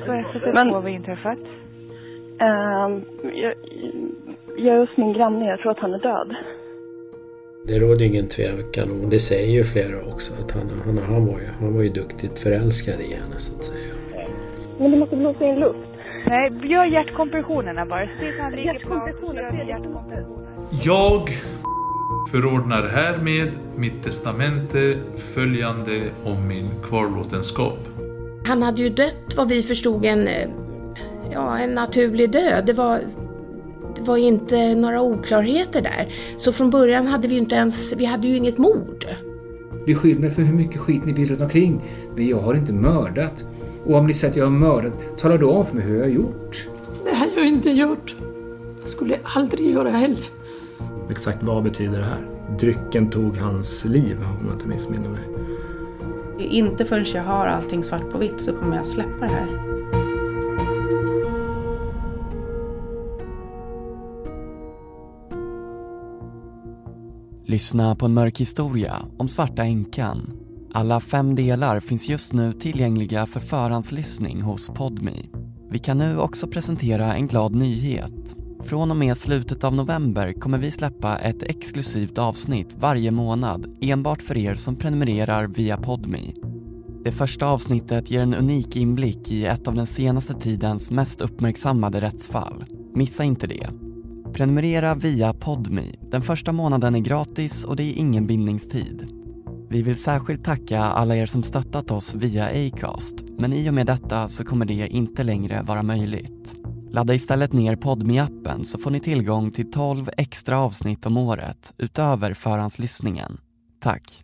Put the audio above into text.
SOS 112, Men- vad inträffat? Ehm, jag, jag är hos min granne, jag tror att han är död. Det råder ingen tvekan om, och det säger ju flera också, att han, han, han, var ju, han var ju duktigt förälskad i henne så att säga. Men det måste blåsa in luft. Nej, gör hjärtkompressionerna bara. Hjärtkompressioner. Jag förordnar härmed mitt testamente följande om min kvarlåtenskap. Han hade ju dött vad vi förstod en, eh, ja, en naturlig död. Det var, det var inte några oklarheter där. Så från början hade vi ju inte ens, vi hade ju inget mord. Beskyll mig för hur mycket skit ni vill runt omkring, men jag har inte mördat. Och om ni säger att jag har mördat, tala då om för mig hur jag har gjort. Det har jag inte gjort. Skulle aldrig göra heller. Exakt vad betyder det här? Drycken tog hans liv, om jag inte missminner mig. Inte förrän jag har allting svart på vitt så kommer jag släppa det här. Lyssna på en mörk historia om Svarta änkan. Alla fem delar finns just nu tillgängliga för förhandslyssning hos Podmi. Vi kan nu också presentera en glad nyhet. Från och med slutet av november kommer vi släppa ett exklusivt avsnitt varje månad enbart för er som prenumererar via Podmi. Det första avsnittet ger en unik inblick i ett av den senaste tidens mest uppmärksammade rättsfall. Missa inte det. Prenumerera via Podmi. Den första månaden är gratis och det är ingen bindningstid. Vi vill särskilt tacka alla er som stöttat oss via Acast, men i och med detta så kommer det inte längre vara möjligt. Ladda istället ner podmi appen så får ni tillgång till 12 extra avsnitt om året utöver förhandslyssningen. Tack!